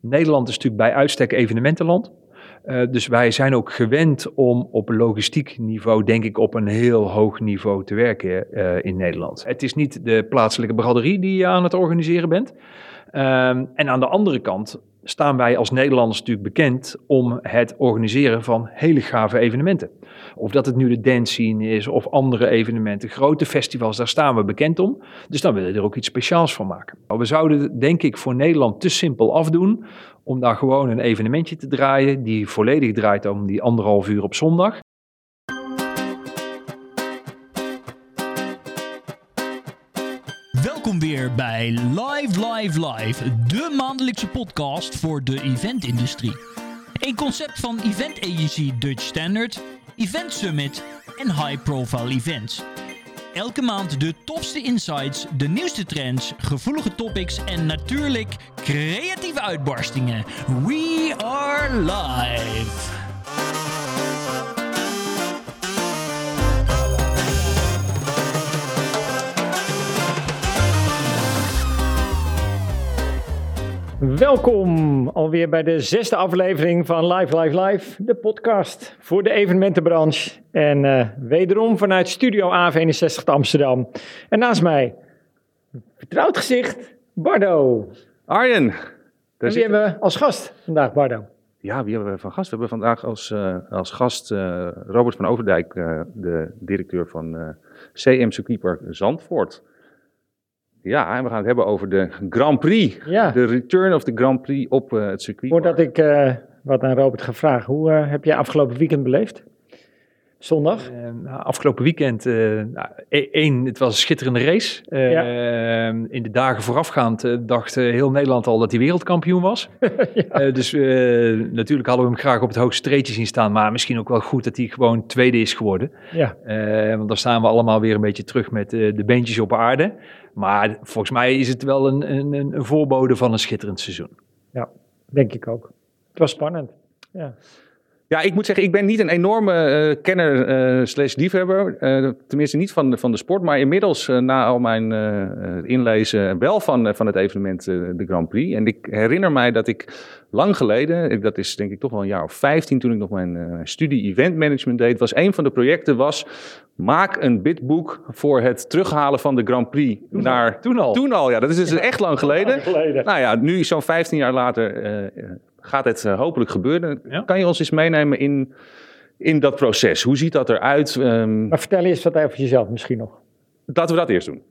Nederland is natuurlijk bij uitstek evenementenland. Uh, dus wij zijn ook gewend om op logistiek niveau, denk ik, op een heel hoog niveau te werken uh, in Nederland. Het is niet de plaatselijke braderie die je aan het organiseren bent. Um, en aan de andere kant staan wij als Nederlanders natuurlijk bekend om het organiseren van hele gave evenementen. Of dat het nu de dance scene is of andere evenementen, grote festivals, daar staan we bekend om. Dus dan willen we er ook iets speciaals van maken. We zouden denk ik voor Nederland te simpel afdoen om daar gewoon een evenementje te draaien die volledig draait om die anderhalf uur op zondag. Welkom weer bij Live Live Live, de maandelijkse podcast voor de eventindustrie. Een concept van event agency Dutch Standard, Event Summit en high profile events. Elke maand de tofste insights, de nieuwste trends, gevoelige topics en natuurlijk creatieve uitbarstingen. We are live. Welkom alweer bij de zesde aflevering van Live Live Live, de podcast voor de evenementenbranche. En uh, wederom vanuit Studio A61 Amsterdam. En naast mij, vertrouwd gezicht, Bardo. Arjen. En wie hebben we als gast vandaag, Bardo? Ja, wie hebben we van gast? We hebben vandaag als, uh, als gast uh, Robert van Overdijk, de directeur van CM Circuitpark Zandvoort. Ja, en we gaan het hebben over de Grand Prix. Ja. De return of the Grand Prix op uh, het circuit. Voordat ik uh, wat aan Robert ga vragen, hoe uh, heb je afgelopen weekend beleefd? Zondag? Nou, afgelopen weekend, nou, één, het was een schitterende race. Ja. in de dagen voorafgaand dacht heel Nederland al dat hij wereldkampioen was. ja. dus natuurlijk hadden we hem graag op het hoogste streetje zien staan. Maar misschien ook wel goed dat hij gewoon tweede is geworden. Ja. want dan staan we allemaal weer een beetje terug met de beentjes op aarde. Maar volgens mij is het wel een, een, een voorbode van een schitterend seizoen. Ja, denk ik ook. Het was spannend. Ja. Ja, ik moet zeggen, ik ben niet een enorme uh, kenner uh, slash liefhebber. Uh, tenminste niet van de, van de sport. Maar inmiddels, na al mijn inlezen, wel van, van het evenement de Grand Prix. En ik herinner mij dat ik lang geleden, dat is denk ik toch wel een jaar of 15, toen ik nog mijn studie event management deed, was een van de projecten was, maak een bidboek voor het terughalen van de Grand Prix. Toen, naar, toen al? Toen al, ja. Dat is dus ja. echt lang geleden. Lang geleden. Nou ja, nu zo'n 15 jaar later gaat het uh, hopelijk gebeuren. Ja? Kan je ons eens meenemen in, in dat proces? Hoe ziet dat eruit? Um, maar vertel eens wat over jezelf misschien nog. Laten we dat eerst doen.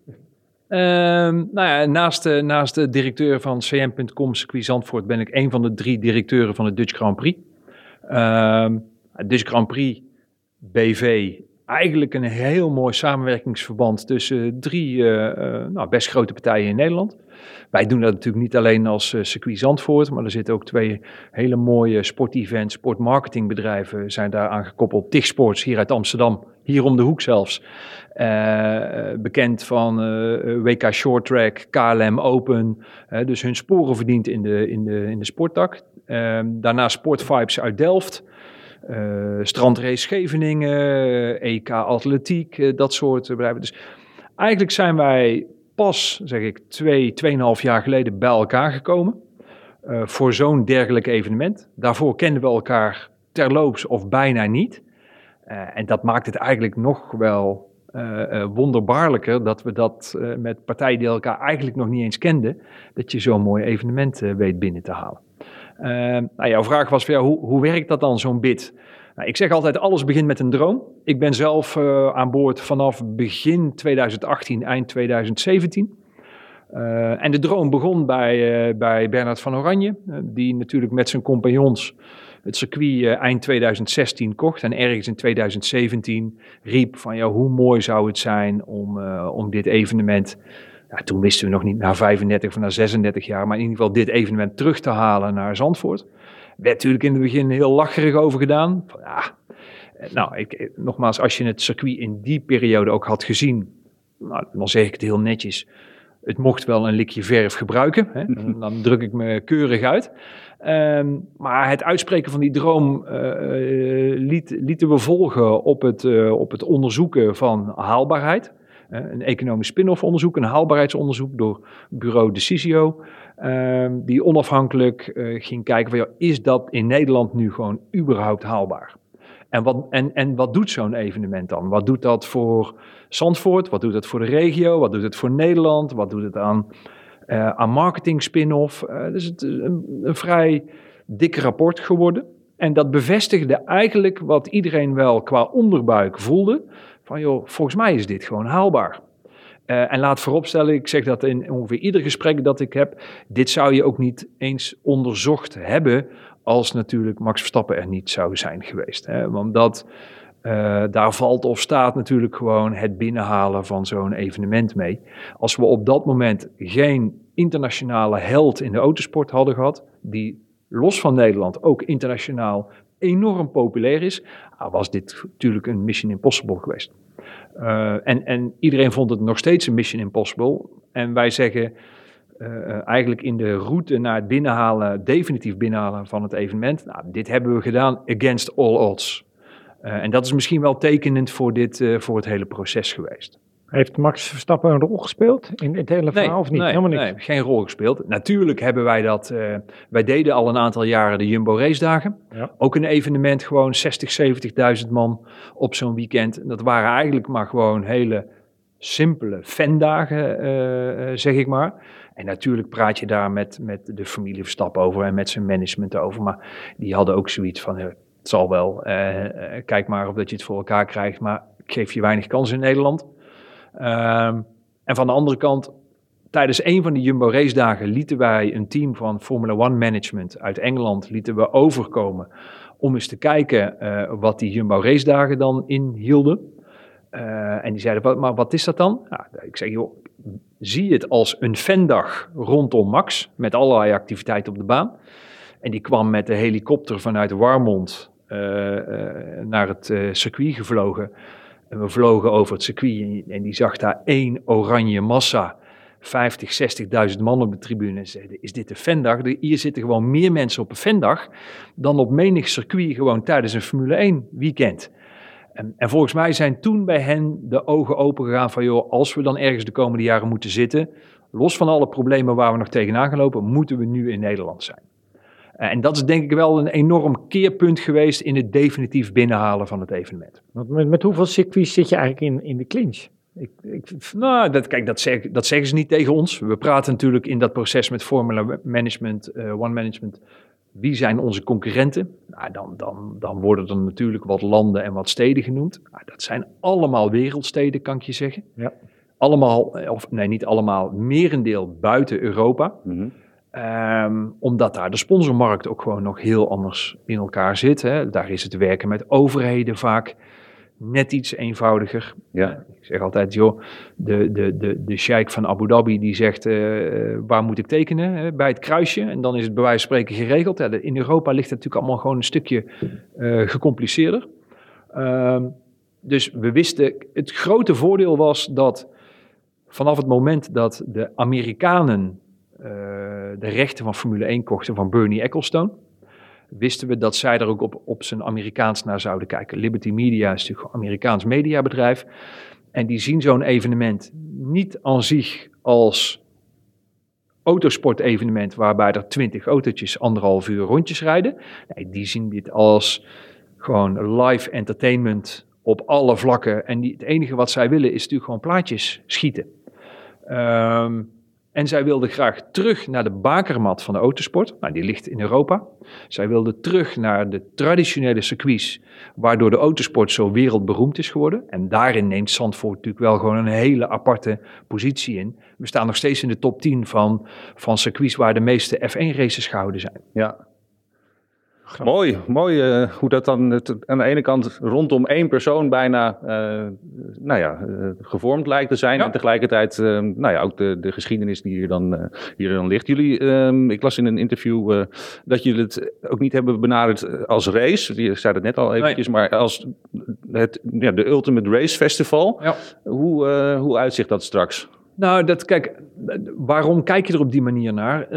Um, nou ja, naast, de, naast de directeur van cm.com circuit Zandvoort ben ik een van de drie directeuren van de Dutch Grand Prix. Um, Dutch Grand Prix BV, eigenlijk een heel mooi samenwerkingsverband tussen drie uh, uh, nou, best grote partijen in Nederland. Wij doen dat natuurlijk niet alleen als circuit Zandvoort, maar er zitten ook twee hele mooie sportevents, sportmarketingbedrijven zijn daar aan gekoppeld. TIG Sports hier uit Amsterdam, hier om de hoek zelfs. Bekend van WK Short Track, KLM Open. dus hun sporen verdient in de, in de, in de sporttak. daarna Sportvibes uit Delft. Strandrace Scheveningen, EK Atletiek, dat soort bedrijven. Dus eigenlijk zijn wij pas, zeg ik, twee, tweeënhalf jaar geleden bij elkaar gekomen. Voor zo'n dergelijk evenement. Daarvoor kenden we elkaar terloops of bijna niet. En dat maakt het eigenlijk nog wel uh, wonderbaarlijker dat we dat met partijen die elkaar eigenlijk nog niet eens kenden, dat je zo'n mooi evenement weet binnen te halen. Nou, jouw vraag was, ja, hoe, hoe werkt dat dan, zo'n bid? Nou, ik zeg altijd, alles begint met een droom. Ik ben zelf uh, aan boord vanaf begin 2018, eind 2017. Uh, en de droom begon bij, uh, bij Bernard van Oranje, die natuurlijk met zijn compagnons het circuit eind 2016 kocht. En ergens in 2017 riep van, ja, hoe mooi zou het zijn om, om dit evenement... Toen wisten we nog niet na 35 of na 36 jaar, maar in ieder geval dit evenement terug te halen naar Zandvoort werd natuurlijk in het begin heel lacherig over gedaan. Van, ja, nou, ik, nogmaals, als je het circuit in die periode ook had gezien, nou, dan zeg ik het heel netjes. Het mocht wel een likje verf gebruiken. Hè? Dan, dan druk ik me keurig uit. Um, maar het uitspreken van die droom uh, liet, lieten we volgen op het, uh, op het onderzoeken van haalbaarheid. Een economisch spin-off onderzoek, een haalbaarheidsonderzoek door bureau Decisio. ehm, die onafhankelijk eh, ging kijken van, ja, is dat in Nederland nu gewoon überhaupt haalbaar? En wat, en, en wat doet zo'n evenement dan? Wat doet dat voor Zandvoort? Wat doet het voor de regio? Wat doet het voor Nederland? Wat doet het aan, eh, aan marketing spin-off? Eh, dus het is een, een vrij dik rapport geworden. En dat bevestigde eigenlijk wat iedereen wel qua onderbuik voelde. Van joh, volgens mij is dit gewoon haalbaar. Uh, en laat vooropstellen, ik zeg dat in ongeveer ieder gesprek dat ik heb, dit zou je ook niet eens onderzocht hebben als natuurlijk Max Verstappen er niet zou zijn geweest. Hè? Want dat, uh, daar valt of staat natuurlijk gewoon het binnenhalen van zo'n evenement mee. Als we op dat moment geen internationale held in de autosport hadden gehad, die los van Nederland ook internationaal enorm populair is, ah, was dit natuurlijk een Mission Impossible geweest. Uh, en, en iedereen vond het nog steeds een Mission Impossible. En wij zeggen uh, eigenlijk in de route naar het binnenhalen, definitief binnenhalen van het evenement. Nou, dit hebben we gedaan against all odds. En dat is misschien wel tekenend voor, dit, voor het hele proces geweest. Heeft Max Verstappen een rol gespeeld in het hele verhaal nee, of niet? Nee, Helemaal niet. Nee, geen rol gespeeld. Natuurlijk hebben wij dat. Uh, wij deden al een aantal jaren de Jumbo Race Dagen. Ja. Ook een evenement, gewoon 60, 70.000 man op zo'n weekend. En dat waren eigenlijk maar gewoon hele simpele fandagen, uh, zeg ik maar. En natuurlijk praat je daar met, met de familie Verstappen over en met zijn management over. Maar die hadden ook zoiets van: het zal wel, kijk maar of dat je het voor elkaar krijgt. Maar ik geef je weinig kans in Nederland. Um, en van de andere kant, tijdens een van die Jumbo race dagen lieten wij een team van Formula One management uit Engeland lieten we overkomen om eens te kijken uh, wat die Jumbo race dagen dan inhielden. Uh, en die zeiden, wat, maar wat is dat dan? Nou, ik zeg, joh, zie het als een fandag rondom Max met allerlei activiteiten op de baan. En die kwam met de helikopter vanuit Warmond uh, naar het circuit gevlogen. En we vlogen over het circuit en die zag daar één oranje massa. 50, 60.000 man op de tribune. En zeiden, is dit een fandag? Hier zitten gewoon meer mensen op een fandag dan op menig circuit gewoon tijdens een Formule 1 weekend. En, en, volgens mij zijn toen bij hen de ogen open gegaan van, joh, als we dan ergens de komende jaren moeten zitten, los van alle problemen waar we nog tegenaan gelopen, moeten we nu in Nederland zijn. En dat is denk ik wel een enorm keerpunt geweest in het definitief binnenhalen van het evenement. Met, met hoeveel circuits zit je eigenlijk in, in de clinch? Ik, ik, nou, dat, kijk, dat, zeg, dat zeggen ze niet tegen ons. We praten natuurlijk in dat proces met Formula Management, uh, One Management. Wie zijn onze concurrenten? Nou, dan, dan, dan worden er natuurlijk wat landen en wat steden genoemd. Nou, dat zijn allemaal wereldsteden, kan ik je zeggen. Ja. Allemaal, of nee, niet allemaal, merendeel buiten Europa. Mm -hmm. Um, omdat daar de sponsormarkt ook gewoon nog heel anders in elkaar zit. Hè. Daar is het werken met overheden vaak net iets eenvoudiger. Ja. Ik zeg altijd, joh, de, de, de, de sheik van Abu Dhabi die zegt, uh, waar moet ik tekenen? Hè, bij het kruisje. En dan is het bij wijze van spreken geregeld. Ja, in Europa ligt het natuurlijk allemaal gewoon een stukje uh, gecompliceerder. Um, dus we wisten, het grote voordeel was dat vanaf het moment dat de Amerikanen de rechten van Formule 1 kochten van Bernie Ecclestone, wisten we dat zij er ook op, op zijn Amerikaans naar zouden kijken. Liberty Media is natuurlijk een Amerikaans mediabedrijf. En die zien zo'n evenement niet aan zich als autosportevenement waarbij er twintig autootjes anderhalf uur rondjes rijden. Nee, die zien dit als gewoon live entertainment op alle vlakken. En die, het enige wat zij willen is natuurlijk gewoon plaatjes schieten. Um, en zij wilde graag terug naar de bakermat van de autosport. Nou, die ligt in Europa. Zij wilde terug naar de traditionele circuits, waardoor de autosport zo wereldberoemd is geworden. En daarin neemt Zandvoort natuurlijk wel gewoon een hele aparte positie in. We staan nog steeds in de top 10 van, van circuits waar de meeste F1-races gehouden zijn. Ja, Mooi, mooi uh, hoe dat dan het, aan de ene kant rondom één persoon bijna uh, nou ja, uh, gevormd lijkt te zijn. Ja. En tegelijkertijd nou ja, ook de, de geschiedenis die hier dan, hier dan ligt. Jullie, ehm, ik las in een interview dat jullie het ook niet hebben benaderd als race. Je zei het net al eventjes, nee. maar als het, ja, de Ultimate Race Festival. Ja. Hoe, hoe uitzicht dat straks? Nou, dat, kijk, waarom kijk je er op die manier naar?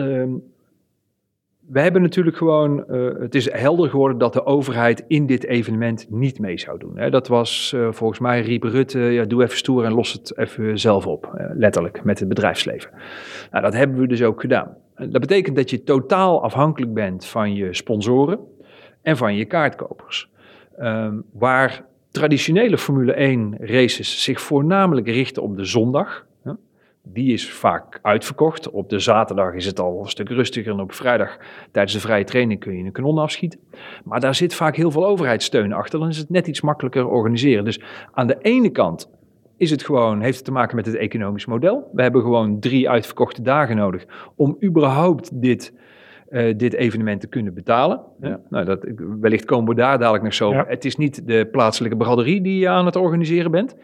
We hebben natuurlijk gewoon, eh, het is helder geworden dat de overheid in dit evenement niet mee zou doen. Hè. Dat was eh, volgens mij riep Rutte, ja, doe even stoer en los het even zelf op, eh, letterlijk, met het bedrijfsleven. Nou, dat hebben we dus ook gedaan. Dat betekent dat je totaal afhankelijk bent van je sponsoren en van je kaartkopers. Ehm, waar traditionele Formule 1 races zich voornamelijk richten op de zondag, die is vaak uitverkocht. Op de zaterdag is het al een stuk rustiger en op vrijdag tijdens de vrije training kun je een kanon afschieten. Maar daar zit vaak heel veel overheidssteun achter. Dan is het net iets makkelijker organiseren. Dus aan de ene kant is het gewoon, heeft het te maken met het economisch model. We hebben gewoon drie uitverkochte dagen nodig om überhaupt dit, uh, dit evenement te kunnen betalen. Ja. Nou, dat, wellicht komen we daar dadelijk nog zo. Het is niet de plaatselijke braderie die je aan het organiseren bent.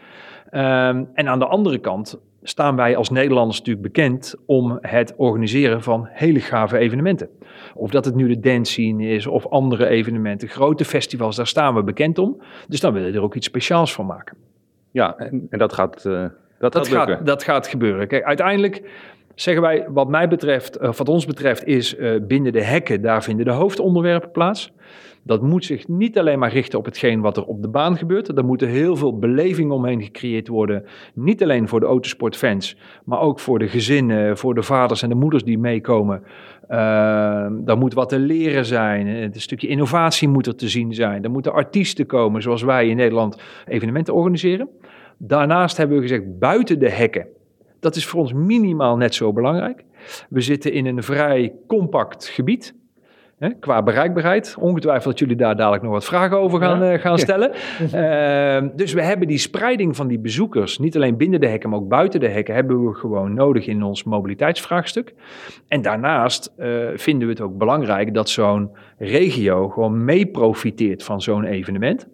Um, en aan de andere kant staan wij als Nederlanders natuurlijk bekend om het organiseren van hele gave evenementen. Of dat het nu de dance scene is of andere evenementen, grote festivals, daar staan we bekend om. Dus dan willen we er ook iets speciaals van maken. Ja, en, en dat gaat, uh, dat, dat gaat, gaat, dat gaat gebeuren. Kijk, uiteindelijk zeggen wij, wat mij betreft, of wat ons betreft, is uh, binnen de hekken, daar vinden de hoofdonderwerpen plaats. Dat moet zich niet alleen maar richten op hetgeen wat er op de baan gebeurt. Er moeten heel veel beleving omheen gecreëerd worden. Niet alleen voor de autosportfans, maar ook voor de gezinnen, voor de vaders en de moeders die meekomen. Uh, moet wat te leren zijn. Een stukje innovatie moet er te zien zijn. Er moeten artiesten komen, zoals wij in Nederland evenementen organiseren. Daarnaast hebben we gezegd, buiten de hekken. Dat is voor ons minimaal net zo belangrijk. We zitten in een vrij compact gebied. Hè, qua bereikbaarheid. Ongetwijfeld dat jullie daar dadelijk nog wat vragen over gaan, ja. uh, gaan stellen. Ja. Uh, dus we hebben die spreiding van die bezoekers, niet alleen binnen de hekken, maar ook buiten de hekken, hebben we gewoon nodig in ons mobiliteitsvraagstuk. En daarnaast uh, vinden we het ook belangrijk dat zo'n regio gewoon mee profiteert van zo'n evenement.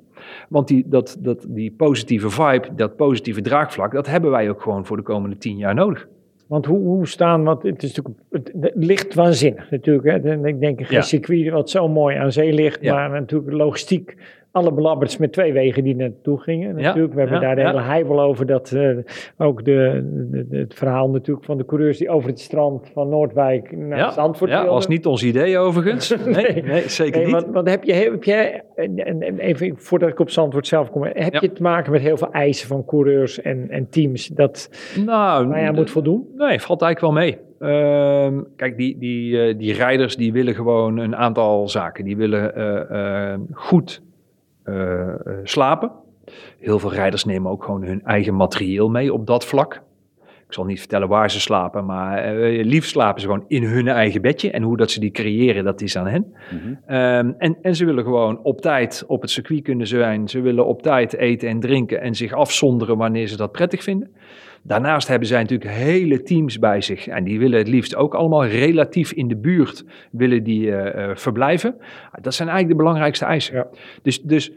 Want die, dat, dat, die positieve vibe, dat positieve draagvlak, dat hebben wij ook gewoon voor de komende tien jaar nodig. Want hoe, hoe staan, want het is natuurlijk, het, ligt waanzinnig natuurlijk. Hè. Ik denk een ja. circuit wat zo mooi aan zee ligt, ja. maar natuurlijk logistiek alle belabberds met twee wegen die naartoe gingen. Natuurlijk, we hebben daar de hele heibel over dat uh, ook de, het verhaal natuurlijk van de coureurs die over het strand van Noordwijk naar ja, Zandvoort Ja, was niet ons idee overigens. nee, nee, zeker nee, niet. Want, want, heb, je, heb jij, en even voordat ik op Zandvoort zelf kom, heb je te maken met heel veel eisen van coureurs en, en teams dat nou, je aan moet voldoen? Nee, valt eigenlijk wel mee. Uh, kijk, die, die, uh, die rijders die willen gewoon een aantal zaken. Die willen uh, goed slapen. Heel veel rijders nemen ook gewoon hun eigen materieel mee op dat vlak. Ik zal niet vertellen waar ze slapen, maar uh, liefst slapen ze gewoon in hun eigen bedje. En hoe dat ze die creëren, dat is aan hen. Mm-hmm. Um, en, en ze willen gewoon op tijd op het circuit kunnen zijn. Ze willen op tijd eten en drinken en zich afzonderen wanneer ze dat prettig vinden. Daarnaast hebben zij natuurlijk hele teams bij zich. En die willen het liefst ook allemaal relatief in de buurt willen die, uh, uh, verblijven. Dat zijn eigenlijk de belangrijkste eisen. Ja. Dus, dus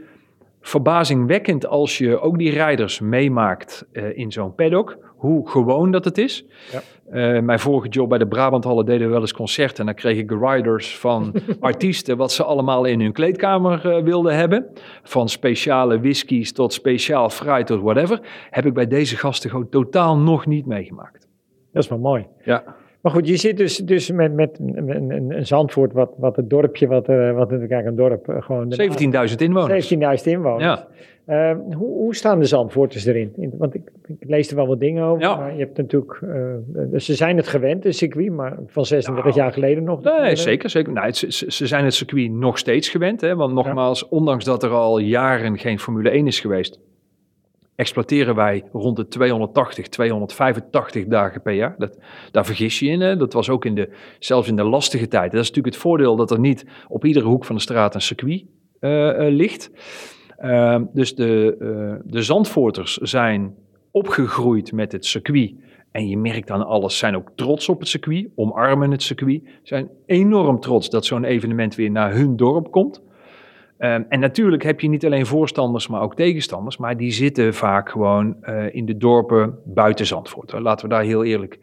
verbazingwekkend als je ook die rijders meemaakt uh, in zo'n paddock. Hoe gewoon dat het is. Ja. Uh, mijn vorige job bij de Brabanthallen deden we wel eens concerten. En dan kreeg ik riders van artiesten wat ze allemaal in hun kleedkamer uh, wilden hebben. Van speciale whiskies tot speciaal fruit tot whatever. Heb ik bij deze gasten gewoon totaal nog niet meegemaakt. Dat is wel mooi. Ja. Maar goed, je zit dus, dus met, met een, een, een Zandvoort, wat, wat het dorpje, wat, uh, wat kijk, een dorp gewoon... 17.000 inwoners. 17.000 inwoners. Ja. Uh, hoe, hoe, staan de Zandvoorters erin? In, want ik, ik, lees er wel wat dingen over. Ja. Maar je hebt natuurlijk, uh, ze zijn het gewend, een circuit, maar van 36 nou, jaar geleden nog. Nee, zeker. zeker. Nou, het, ze, ze, zijn het circuit nog steeds gewend. Hè, want nogmaals, ja. ondanks dat er al jaren geen Formule 1 is geweest, exploiteren wij rond de 280, 285 dagen per jaar. Dat, daar vergis je in. Hè? Dat was ook in de, zelfs in de lastige tijd. Dat is natuurlijk het voordeel dat er niet op iedere hoek van de straat een circuit uh, ligt. Uh, dus de, de Zandvoorters zijn opgegroeid met het circuit. En je merkt aan alles, zijn ook trots op het circuit, omarmen het circuit. Zijn enorm trots dat zo'n evenement weer naar hun dorp komt. Um, en natuurlijk heb je niet alleen voorstanders, maar ook tegenstanders. Maar die zitten vaak gewoon uh, in de dorpen buiten Zandvoort. Laten we daar heel eerlijk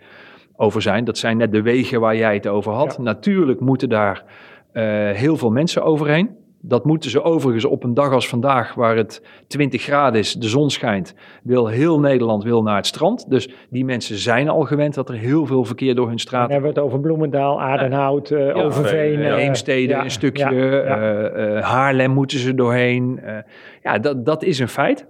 over zijn. Dat zijn net de wegen waar jij het over had. Ja. Natuurlijk moeten daar uh, heel veel mensen overheen. Dat moeten ze overigens op een dag als vandaag, waar het 20 graden is, de zon schijnt, wil heel Nederland wil naar het strand. Dus die mensen zijn al gewend dat er heel veel verkeer door hun straat. Dan hebben we het over Bloemendaal, Aardenhout, uh, Overveen. Uh, Heemstede een stukje, ja, Haarlem moeten ze doorheen. ja, dat, dat is een feit.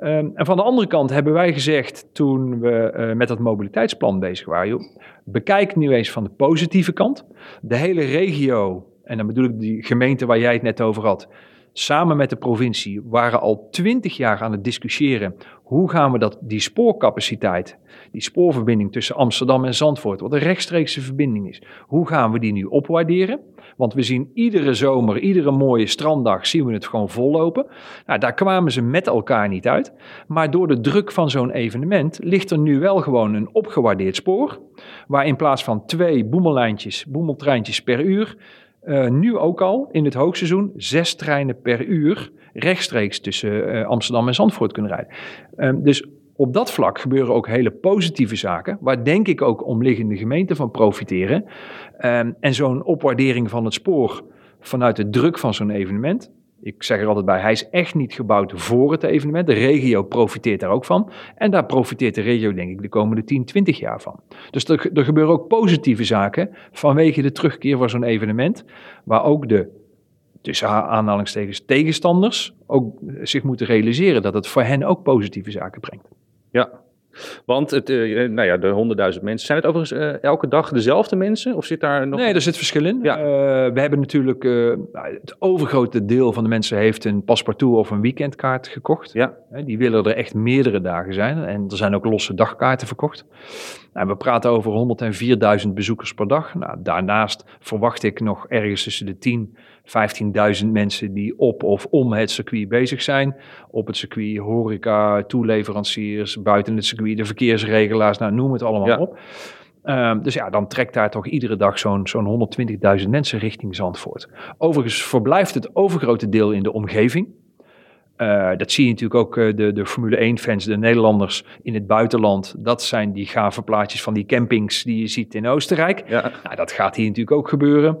Um, en van de andere kant hebben wij gezegd toen we met dat mobiliteitsplan bezig waren, joh, bekijk nu eens van de positieve kant. De hele regio en dan bedoel ik die gemeente waar jij het net over had, samen met de provincie waren al twintig jaar aan het discussiëren hoe gaan we dat, die spoorcapaciteit, die spoorverbinding tussen Amsterdam en Zandvoort, wat een rechtstreekse verbinding is, hoe gaan we die nu opwaarderen? Want we zien iedere zomer, iedere mooie stranddag, zien we het gewoon vollopen. Nou, daar kwamen ze met elkaar niet uit. Maar door de druk van zo'n evenement ligt er nu wel gewoon een opgewaardeerd spoor, waar in plaats van twee boemeltreintjes per uur, uh, nu ook al in het hoogseizoen zes treinen per uur rechtstreeks tussen uh, Amsterdam en Zandvoort kunnen rijden. Um, dus op dat vlak gebeuren ook hele positieve zaken, waar denk ik ook omliggende gemeenten van profiteren. Um, en zo'n opwaardering van het spoor vanuit de druk van zo'n evenement, ik zeg er altijd bij, hij is echt niet gebouwd voor het evenement. De regio profiteert daar ook van. En daar profiteert de regio, denk ik, de komende 10, 20 jaar van. Dus er, gebeuren ook positieve zaken vanwege de terugkeer van zo'n evenement. Waar ook de, tussen aanhalingstekens, tegenstanders ook zich moeten realiseren dat het voor hen ook positieve zaken brengt. Ja, want het, uh, nou ja, de honderdduizend mensen. Zijn het overigens uh, elke dag dezelfde mensen? Of zit daar nog... Nee, er zit verschil in. Ja. We hebben natuurlijk... het overgrote deel van de mensen heeft een paspartout of een weekendkaart gekocht. Ja. die willen er echt meerdere dagen zijn. En er zijn ook losse dagkaarten verkocht. Nou, we praten over 104.000 bezoekers per dag. Nou, daarnaast verwacht ik nog ergens tussen de 10 15.000 mensen die op of om het circuit bezig zijn. Op het circuit, horeca, toeleveranciers, buiten het circuit, de verkeersregelaars, nou, noem het allemaal op. Um, dus ja, dan trekt daar toch iedere dag zo'n zo'n 120.000 mensen richting Zandvoort. Overigens verblijft het overgrote deel in de omgeving. Uh, dat zie je natuurlijk ook uh, de, de Formule 1-fans, de Nederlanders in het buitenland. Dat zijn die gave plaatjes van die campings die je ziet in Oostenrijk. Ja. Nou, dat gaat hier natuurlijk ook gebeuren.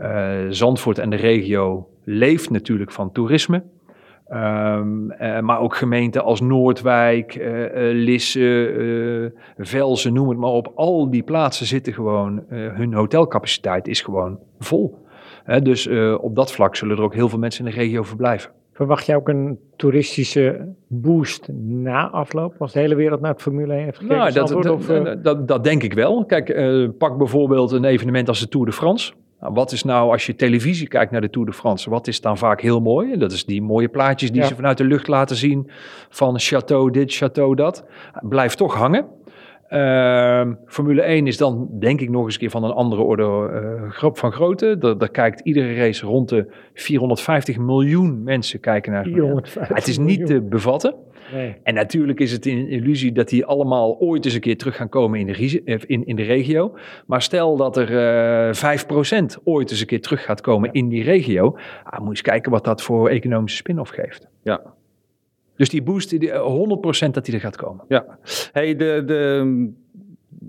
Uh, Zandvoort en de regio leeft natuurlijk van toerisme. Um, uh, maar ook gemeenten als Noordwijk, uh, Lisse, Velzen, noem het maar op. Al die plaatsen zitten gewoon, hun hotelcapaciteit is gewoon vol. dus op dat vlak zullen er ook heel veel mensen in de regio verblijven. Verwacht jij ook een toeristische boost na afloop, als de hele wereld naar het Formule 1 heeft gekeken? Nou, dat, dat, dat, dat, denk ik wel. Kijk, pak bijvoorbeeld een evenement als de Tour de France. Nou, wat is nou, als je televisie kijkt naar de Tour de France, wat is dan vaak heel mooi? Dat is die mooie plaatjes die ze vanuit de lucht laten zien van château dit, château dat. Blijft toch hangen. Uh, Formule 1 is dan denk ik nog eens een keer van een andere orde uh, van grootte. Daar, kijkt iedere race rond de 450 miljoen mensen kijken naar. 450 Het is niet te bevatten. Nee. En natuurlijk is het een illusie dat die allemaal ooit eens een keer terug gaan komen in de, eh, in, in de regio. Maar stel dat er uh, eh, 5% ooit eens een keer terug gaat komen in die regio. Ah, moet je eens kijken wat dat voor economische spin-off geeft. Ja. Dus die boost, die, 100% dat die er gaat komen. Ja. Hey, de, de,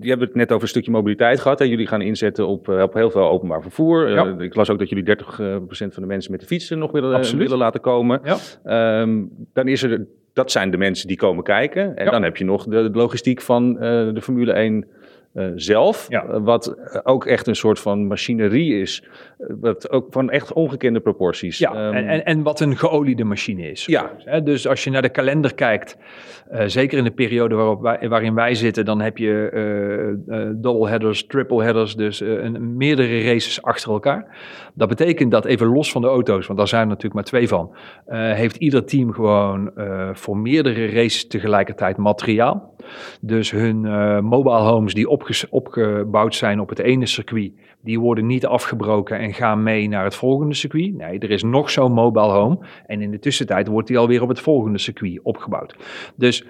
je hebt het net over een stukje mobiliteit gehad. En jullie gaan inzetten op, op heel veel openbaar vervoer. Ja. Uh, ik las ook dat jullie 30% van de mensen met de fietsen nog willen, willen laten komen. Ja. Um, dan is er dat zijn de mensen die komen kijken. En dan heb je nog de, logistiek van uh, de Formule 1 uh, zelf. Ja. Uh, wat ook echt een soort van machinerie is. wat ook van echt ongekende proporties. Ja, um, en, en, en, wat een geoliede machine is. Ja. Dus als je naar de kalender kijkt. zeker in de periode waarop wij, waarin wij zitten. Dan heb je double headers, triple headers. Dus een, meerdere races achter elkaar. Dat betekent dat even los van de auto's. Want daar zijn er natuurlijk maar twee van. heeft ieder team gewoon voor meerdere races tegelijkertijd materiaal. Dus hun uh, mobile homes die opgebouwd zijn op het ene circuit, die worden niet afgebroken en gaan mee naar het volgende circuit. Nee, er is nog zo'n mobile home en in de tussentijd wordt die alweer op het volgende circuit opgebouwd. Dus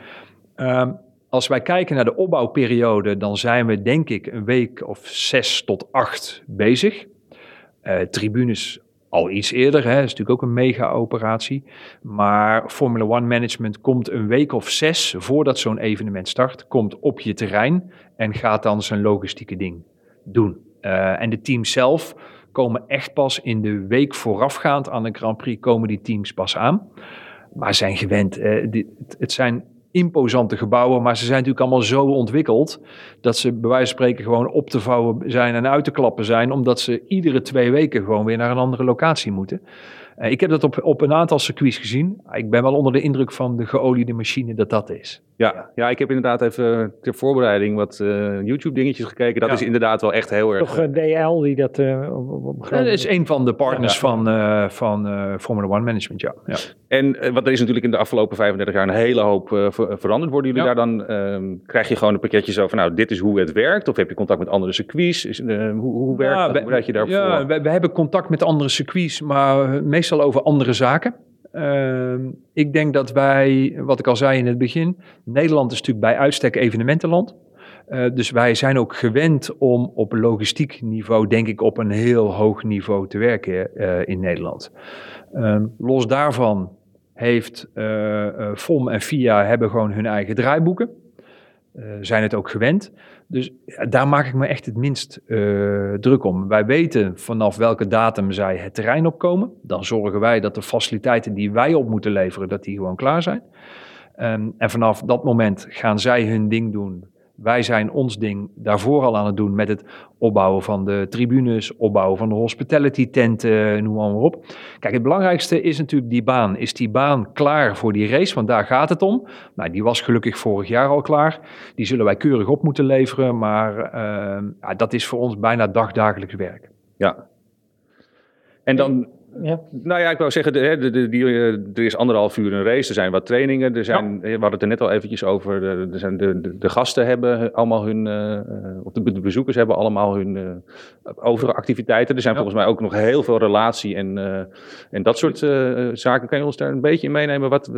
uh, als wij kijken naar de opbouwperiode, dan zijn we denk ik een week of zes tot acht bezig. Uh, tribunes al iets eerder. Hè, is natuurlijk ook een mega-operatie. Maar Formula One Management komt een week of zes voordat zo'n evenement start, komt op je terrein en gaat dan zijn logistieke ding doen. Uh, en de teams zelf komen echt pas in de week voorafgaand aan de Grand Prix, komen die teams pas aan. Maar zijn gewend, eh, dit, het zijn imposante gebouwen, maar ze zijn natuurlijk allemaal zo ontwikkeld dat ze bij wijze van spreken gewoon op te vouwen zijn en uit te klappen zijn, omdat ze iedere twee weken gewoon weer naar een andere locatie moeten. Uh, ik heb dat op, op een aantal circuits gezien. Ik ben wel onder de indruk van de geoliede machine dat dat is. Ja, ja, ik heb inderdaad even ter voorbereiding wat uh, YouTube-dingetjes gekeken. Dat Ja. is inderdaad wel echt heel erg. Toch eh, DL die dat... eh, op, op Dat is een van de partners Ja. van, eh, van eh, Formula One Management, ja. ja. En eh, wat er is natuurlijk in de afgelopen 35 jaar een hele hoop eh, ver- veranderd. Worden jullie Ja. daar dan, ehm, krijg je gewoon een pakketje zo van, nou, dit is hoe het werkt? Of heb je contact met andere circuits? Is, eh, hoe, hoe werkt Ja, dat? Hoe bereid je daarvoor? Ja, we, we hebben contact met andere circuits, maar eh, meestal over andere zaken. Ehm, ik denk dat wij, wat ik al zei in het begin, Nederland is natuurlijk bij uitstek evenementenland. Eh, dus wij zijn ook gewend om op logistiek niveau, denk ik, op een heel hoog niveau te werken eh, in Nederland. Ehm, los daarvan heeft eh, eh, FOM en FIA hebben gewoon hun eigen draaiboeken. Zijn het ook gewend. Dus daar maak ik me echt het minst eh, druk om. Wij weten vanaf welke datum zij het terrein opkomen. Dan zorgen wij dat de faciliteiten die wij op moeten leveren, dat die gewoon klaar zijn. Ehm, en vanaf dat moment gaan zij hun ding doen. Wij zijn ons ding daarvoor al aan het doen met het opbouwen van de tribunes, opbouwen van de hospitality tenten, noem maar, op. Kijk, het belangrijkste is natuurlijk die baan. Is die baan klaar voor die race? Want daar gaat het om. Nou, die was gelukkig vorig jaar al klaar. Die zullen wij keurig op moeten leveren, maar ehm, ja, dat is voor ons bijna dagdagelijks werk. Ja. En dan, Ja. nou ja, ik wou zeggen, de, hè, de, de, die, eh, er is anderhalf uur een race, er zijn wat trainingen, er zijn, eh, we hadden het er net al eventjes over, de, er zijn de, gasten hebben allemaal hun, eh, of de, bezoekers hebben allemaal hun overige activiteiten. Er zijn Ja. volgens mij ook nog heel veel relatie en, en dat soort zaken. Kan je ons daar een beetje in meenemen wat,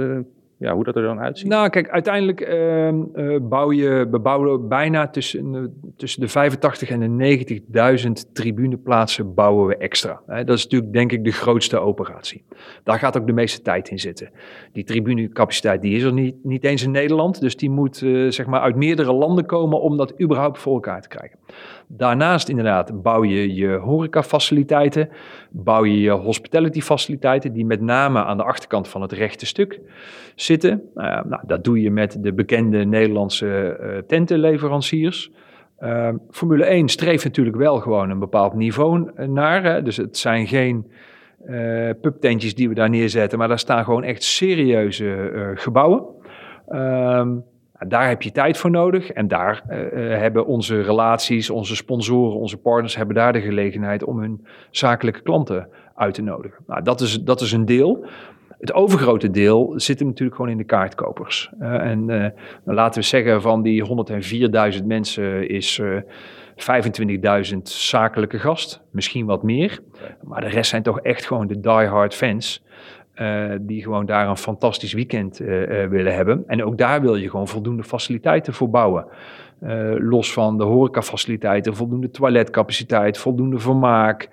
ja, hoe dat er dan uitziet? Nou, kijk, uiteindelijk ehm, eh, bouw je, we bijna tussen, tussen de 85 en de 90.000 tribuneplaatsen bouwen we extra. Dat is natuurlijk denk ik de grootste operatie. Daar gaat ook de meeste tijd in zitten. Die tribunecapaciteit die is er niet, niet eens in Nederland, dus die moet eh, zeg maar uit meerdere landen komen om dat überhaupt voor elkaar te krijgen. Daarnaast inderdaad bouw je je horecafaciliteiten, bouw je je hospitality faciliteiten, die met name aan de achterkant van het rechte stuk zitten. Nou, nou, dat doe je met de bekende Nederlandse eh, tentenleveranciers. Ehm, Formule 1 streeft natuurlijk wel gewoon een bepaald niveau eh, naar. Hè. Dus het zijn geen eh pubtentjes die we daar neerzetten, maar daar staan gewoon echt serieuze gebouwen. Ehm, daar heb je tijd voor nodig en daar eh, eh, hebben onze relaties, onze sponsoren, onze partners hebben daar de gelegenheid om hun zakelijke klanten uit te nodigen. Nou, dat is, dat is een deel. Het overgrote deel zit hem natuurlijk gewoon in de kaartkopers. Eh, en dan laten we zeggen van die 104.000 mensen is eh 25.000 zakelijke gast, misschien wat meer. Maar de rest zijn toch echt gewoon de diehard fans. Eh, die gewoon daar een fantastisch weekend eh, eh, willen hebben. En ook daar wil je gewoon voldoende faciliteiten voor bouwen. Los van de horecafaciliteiten, voldoende toiletcapaciteit, voldoende vermaak.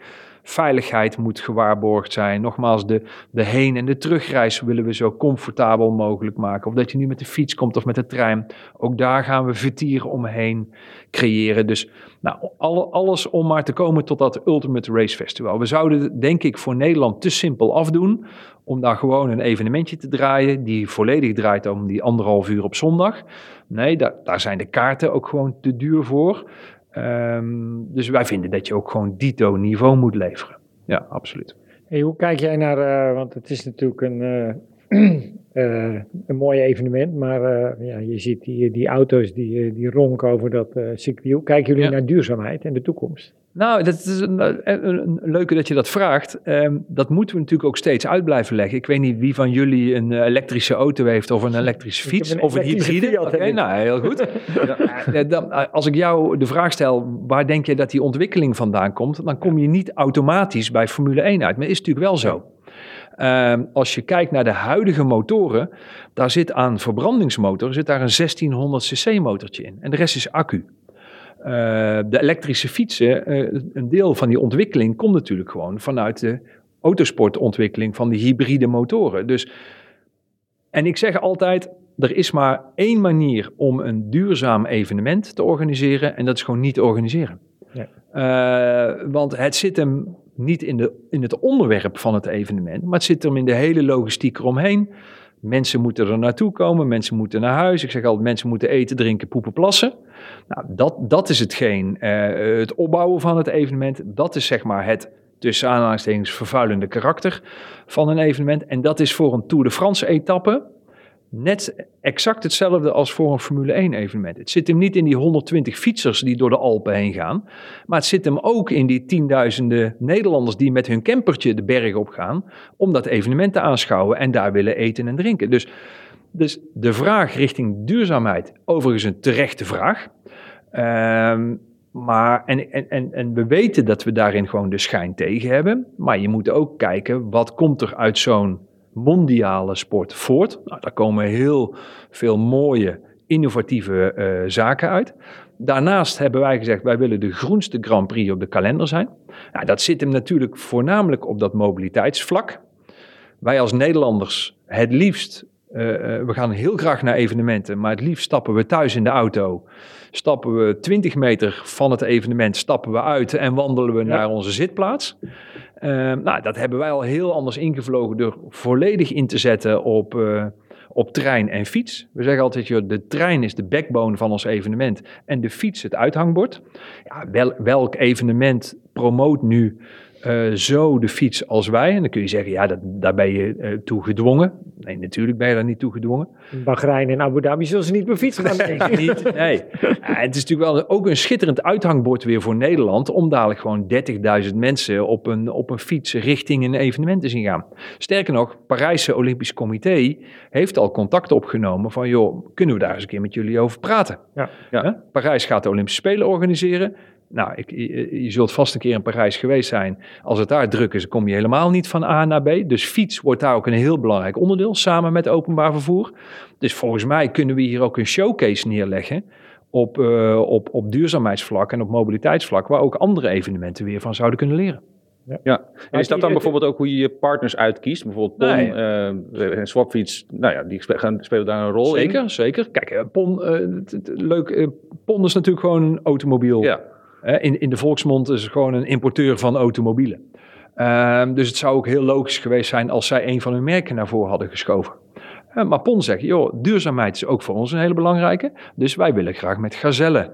Veiligheid moet gewaarborgd zijn. Nogmaals, de, de heen- en de terugreis willen we zo comfortabel mogelijk maken. Of dat je nu met de fiets komt of met de trein. Ook daar gaan we vertieren omheen creëren. Dus nou, alle, alles om maar te komen tot dat Ultimate Race Festival. We zouden denk ik voor Nederland te simpel afdoen. Om daar gewoon een evenementje te draaien. Die volledig draait om die anderhalf uur op zondag. Nee, daar, daar zijn de kaarten ook gewoon te duur voor. Ehm, dus wij vinden dat je ook gewoon dito niveau moet leveren. Ja, absoluut. Hey, hoe kijk jij naar, eh, want het is natuurlijk een, eh, eh, een mooi evenement, maar eh, ja, je ziet die, die auto's die, die ronken over dat eh circuit. Hoe kijken jullie Ja. naar duurzaamheid en de toekomst? Nou, dat is een, een, een leuke dat je dat vraagt. Ehm, dat moeten we natuurlijk ook steeds uit blijven leggen. Ik weet niet wie van jullie een eh, elektrische auto heeft of een elektrische fiets een of een hybride. Oké, nou, heel goed. Eh, dan, eh, als ik jou de vraag stel, waar denk je dat die ontwikkeling vandaan komt? Dan kom je niet automatisch bij Formule 1 uit. Maar is natuurlijk wel zo. Ehm, als je kijkt naar de huidige motoren, daar zit aan verbrandingsmotor zit daar een 1600 cc motortje in. En de rest is accu. Eh, de elektrische fietsen, eh, een deel van die ontwikkeling komt natuurlijk gewoon vanuit de autosportontwikkeling van die hybride motoren. Dus, en ik zeg altijd, er is maar één manier om een duurzaam evenement te organiseren en dat is gewoon niet organiseren. Ja. Eh, want het zit hem niet in, de, in het onderwerp van het evenement, maar het zit hem in de hele logistiek eromheen. Mensen moeten er naartoe komen, mensen moeten naar huis. Ik zeg altijd, mensen moeten eten, drinken, poepen, plassen. Nou, dat, dat is hetgeen, uh, het opbouwen van het evenement. Dat is zeg maar het, tussen aanhalingstekens, vervuilende karakter van een evenement. En dat is voor een Tour de France etappe net exact hetzelfde als voor een Formule 1 evenement. Het zit hem niet in die 120 fietsers die door de Alpen heen gaan, maar het zit hem ook in die tienduizenden Nederlanders die met hun campertje de berg op gaan om dat evenement te aanschouwen en daar willen eten en drinken. Dus, dus de vraag richting duurzaamheid, overigens een terechte vraag. Ehm, maar, en, en, en, en we weten dat we daarin gewoon de schijn tegen hebben. Maar je moet ook kijken, wat komt er uit zo'n mondiale sport voort. Nou, daar komen heel veel mooie, innovatieve uh, zaken uit. Daarnaast hebben wij gezegd, wij willen de groenste Grand Prix op de kalender zijn. Nou, dat zit hem natuurlijk voornamelijk op dat mobiliteitsvlak. Wij als Nederlanders het liefst, uh, uh, we gaan heel graag naar evenementen, maar het liefst stappen we thuis in de auto. Stappen we 20 meter van het evenement, stappen we uit en wandelen we naar onze zitplaats. Ehm, nou, dat hebben wij al heel anders ingevlogen door volledig in te zetten op, uh, op trein en fiets. We zeggen altijd, joh, de trein is de backbone van ons evenement en de fiets het uithangbord. Ja, wel, welk evenement promoot nu uh, zo de fiets als wij. En dan kun je zeggen, ja, dat, daar ben je uh, toe gedwongen. Nee, natuurlijk ben je daar niet toe gedwongen. In Bahrein en Abu Dhabi zullen ze niet per fiets gaan. Nee, niet, nee. Ja, het is natuurlijk wel ook een schitterend uithangbord weer voor Nederland... om dadelijk gewoon 30.000 mensen op een, op een fiets richting een evenement te zien gaan. Sterker nog, Parijse Olympisch Comité heeft al contact opgenomen van... joh, kunnen we daar eens een keer met jullie over praten? Ja. Ja. Parijs gaat de Olympische Spelen organiseren... Nou, ik, je, je, zult vast een keer in Parijs geweest zijn. Als het daar druk is, kom je helemaal niet van A naar B. Dus fiets wordt daar ook een heel belangrijk onderdeel, samen met openbaar vervoer. Dus volgens mij kunnen we hier ook een showcase neerleggen op, uh, op, op duurzaamheidsvlak en op mobiliteitsvlak, waar ook andere evenementen weer van zouden kunnen leren. Ja. ja. En is dat dan bijvoorbeeld ook hoe je je partners uitkiest? Bijvoorbeeld PON nee. uh, en Swapfiets, nou ja, die gaan, spelen daar een rol zeker, in. Zeker, zeker. Kijk, PON, uh, leuk, PON is natuurlijk gewoon een automobiel. Ja. In, in de volksmond is het gewoon een importeur van automobielen. Um, dus het zou ook heel logisch geweest zijn als zij een van hun merken naar voren hadden geschoven. Uh, maar PON zegt, joh, duurzaamheid is ook voor ons een hele belangrijke. Dus wij willen graag met Gazelle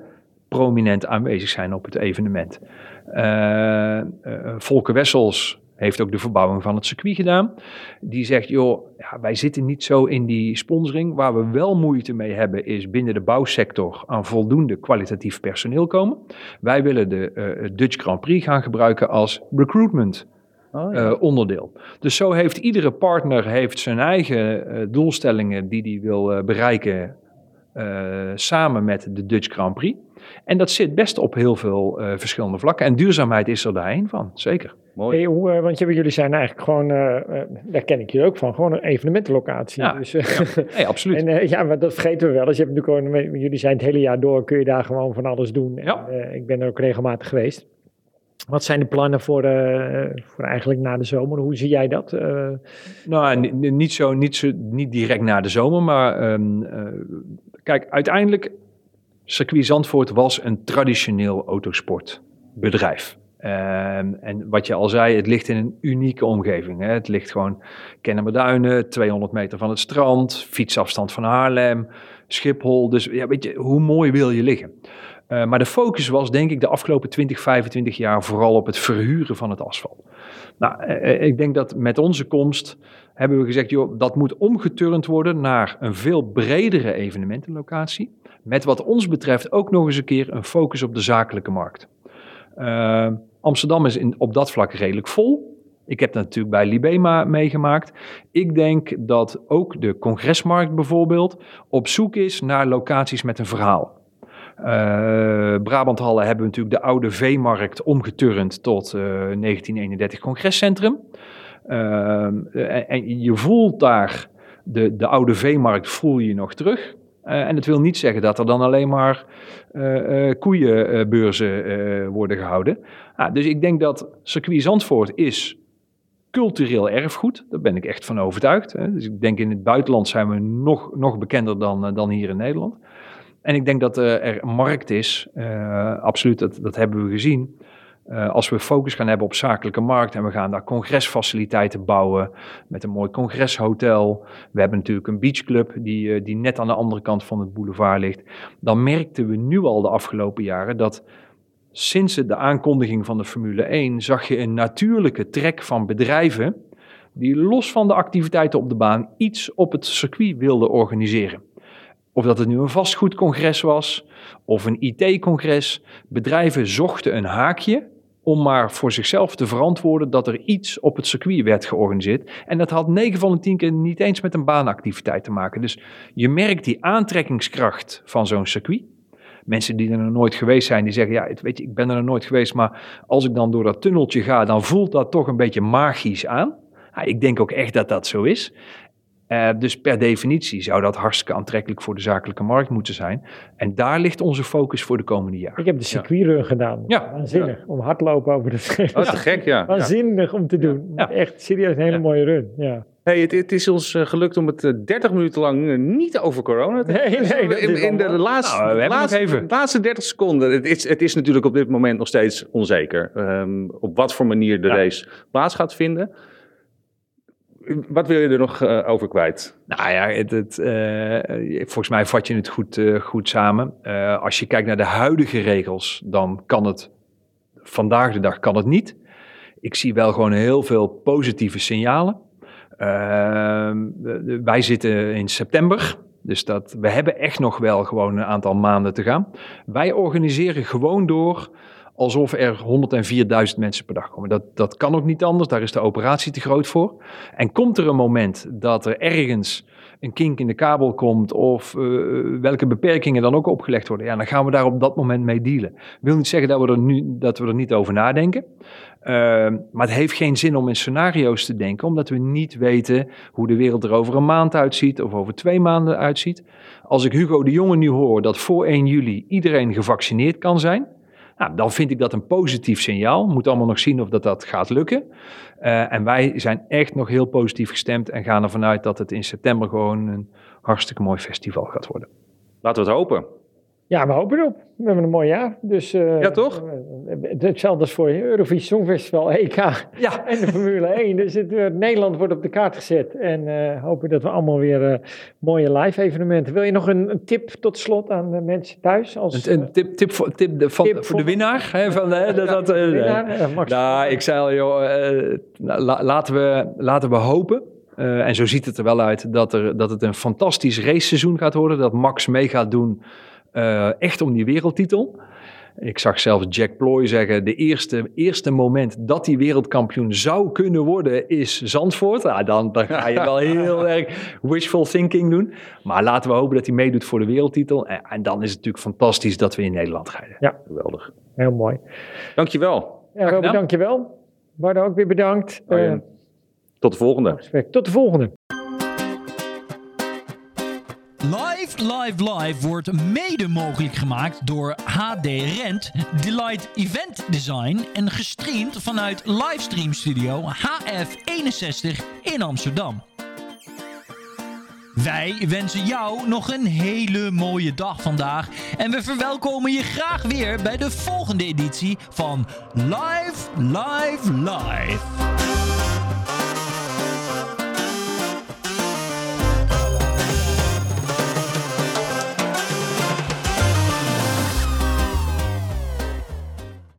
prominent aanwezig zijn op het evenement. Uh, Volker Wessels heeft ook de verbouwing van het circuit gedaan. Die zegt, joh, ja, wij zitten niet zo in die sponsoring. Waar we wel moeite mee hebben is binnen de bouwsector aan voldoende kwalitatief personeel komen. Wij willen de uh, Dutch Grand Prix gaan gebruiken als recruitment Oh, ja. uh, onderdeel. Dus zo heeft iedere partner heeft zijn eigen uh, doelstellingen die hij wil uh, bereiken samen met de Dutch Grand Prix. En dat zit best op heel veel verschillende vlakken. En duurzaamheid is er daar een van, zeker. Mooi. Hey, hoe, want jullie zijn eigenlijk gewoon, daar ken ik je ook van, gewoon een evenementenlocatie. Ja, dus, ja. Nee, absoluut. En ja, maar dat vergeten we wel. Dus je hebt natuurlijk gewoon, jullie zijn het hele jaar door, kun je daar gewoon van alles doen. Ja. En, ik ben er ook regelmatig geweest. Wat zijn de plannen voor, uh, voor eigenlijk na de zomer? Hoe zie jij dat? Uh... Nou, niet, zo, niet, zo, niet direct na de zomer, maar um, uh, kijk, uiteindelijk, circuit Zandvoort was een traditioneel autosportbedrijf. Um, en wat je al zei, het ligt in een unieke omgeving. Hè? Het ligt gewoon Kennemerduinen, 200 meter van het strand, fietsafstand van Haarlem, Schiphol. Dus ja, weet je, hoe mooi wil je liggen? Uh, maar de focus was denk ik de afgelopen 20, 25 jaar vooral op het verhuren van het asfalt. Nou, uh, ik denk dat met onze komst hebben we gezegd, joh, dat moet omgeturnd worden naar een veel bredere evenementenlocatie. Met wat ons betreft ook nog eens een keer een focus op de zakelijke markt. Uh, Amsterdam is op dat vlak redelijk vol. Ik heb dat natuurlijk bij Libema meegemaakt. Ik denk dat ook de congresmarkt bijvoorbeeld op zoek is naar locaties met een verhaal. Uh, Brabanthallen hebben natuurlijk de oude veemarkt omgeturnd tot uh, 1931 congrescentrum. Uh, en, en, je voelt daar, de, de oude veemarkt voel je nog terug. Uh, en het wil niet zeggen dat er dan alleen maar uh, koeienbeurzen worden gehouden. Ah, dus ik denk dat circuit Zandvoort is cultureel erfgoed. Daar ben ik echt van overtuigd. Hè. Dus ik denk in het buitenland zijn we nog, nog bekender dan, dan hier in Nederland. En ik denk dat uh, er markt is, uh, absoluut, dat, dat hebben we gezien. Uh, als we focus gaan hebben op zakelijke markt en we gaan daar congresfaciliteiten bouwen met een mooi congreshotel. We hebben natuurlijk een beachclub die, uh, die net aan de andere kant van het boulevard ligt. Dan merkten we nu al de afgelopen jaren dat sinds de aankondiging van de Formule 1 zag je een natuurlijke trek van bedrijven die los van de activiteiten op de baan iets op het circuit wilden organiseren. Of dat het nu een vastgoedcongres was of een IT-congres. Bedrijven zochten een haakje om maar voor zichzelf te verantwoorden dat er iets op het circuit werd georganiseerd. En dat had 9 van de 10 keer niet eens met een baanactiviteit te maken. Dus je merkt die aantrekkingskracht van zo'n circuit. Mensen die er nog nooit geweest zijn, die zeggen, ja, weet je, ik ben er nog nooit geweest, maar als ik dan door dat tunneltje ga, dan voelt dat toch een beetje magisch aan. Ik denk ook echt dat dat zo is. Uh, dus per definitie zou dat hartstikke aantrekkelijk voor de zakelijke markt moeten zijn. En daar ligt onze focus voor de komende jaren. Ik heb de circuitrun ja. gedaan. Ja. Waanzinnig. Ja. Om hardlopen over de streep. Dat is gek, ja. Waanzinnig om te doen. Echt serieus een hele mooie run. Ja. Hey, het, het, is ons uh, gelukt om het uh, 30 minuten lang niet over corona te hebben. Nee, nee, in, in de laatste, nou, laatste, even. laatste 30 seconden. Het is, het is natuurlijk op dit moment nog steeds onzeker. Um, op wat voor manier de race plaats gaat vinden. Wat wil je er nog uh, over kwijt? Nou ja, het, het, uh, volgens mij vat je het goed, uh, goed samen. als je kijkt naar de huidige regels, dan kan het vandaag de dag kan het niet. Ik zie wel gewoon heel veel positieve signalen. Ehm, wij zitten in september. Dus dat, we hebben echt nog wel gewoon een aantal maanden te gaan. Wij organiseren gewoon door alsof er 104.000 mensen per dag komen. Dat, dat kan ook niet anders, daar is de operatie te groot voor. En komt er een moment dat er ergens een kink in de kabel komt of uh, welke beperkingen dan ook opgelegd worden, ja, dan gaan we daar op dat moment mee dealen. wil niet zeggen dat we er, nu, dat we er niet over nadenken. Uh, maar het heeft geen zin om in scenario's te denken, omdat we niet weten hoe de wereld er over een maand uitziet of over twee maanden uitziet. Als ik Hugo de Jonge nu hoor dat voor 1 juli iedereen gevaccineerd kan zijn, nou, dan vind ik dat een positief signaal. Moet allemaal nog zien of dat, dat gaat lukken. Uh, en wij zijn echt nog heel positief gestemd en gaan ervan uit dat het in september gewoon een hartstikke mooi festival gaat worden. Laten we het hopen. Ja, we hopen erop. We hebben een mooi jaar. Dus, uh, ja, toch? Hetzelfde als voor Eurovisie Songfestival, EK ja. en de Formule 1. Dus het, uh, Nederland wordt op de kaart gezet. En uh, hopen dat we allemaal weer mooie live evenementen. Wil je nog een, een, tip tot slot aan de mensen thuis? Als, een, een tip, tip, voor, tip, de, van, tip voor, de winnaar? Hè, van, dat, dat, winnaar? nou, ik zei al, joh, la, laten, we, laten we hopen en zo ziet het er wel uit dat, er, dat het een fantastisch raceseizoen gaat worden. Dat Max mee gaat doen uh, echt om die wereldtitel. Ik zag zelfs Jack Ploy zeggen: de eerste, eerste moment dat hij wereldkampioen zou kunnen worden is Zandvoort. Nou, dan, dan ga je wel heel erg wishful thinking doen. Maar laten we hopen dat hij meedoet voor de wereldtitel. En, en dan is het natuurlijk fantastisch dat we in Nederland rijden. Ja, geweldig. Heel mooi. Dankjewel. Ja, Robert, dankjewel. Bardo ook weer bedankt. Oh, ja. uh, tot de volgende. Respect. Tot de volgende. Live, Live, Live wordt mede mogelijk gemaakt door HD Rent, Delight Event Design en gestreamd vanuit Livestream Studio HF61 in Amsterdam. Wij wensen jou nog een hele mooie dag vandaag en we verwelkomen je graag weer bij de volgende editie van Live, Live, Live.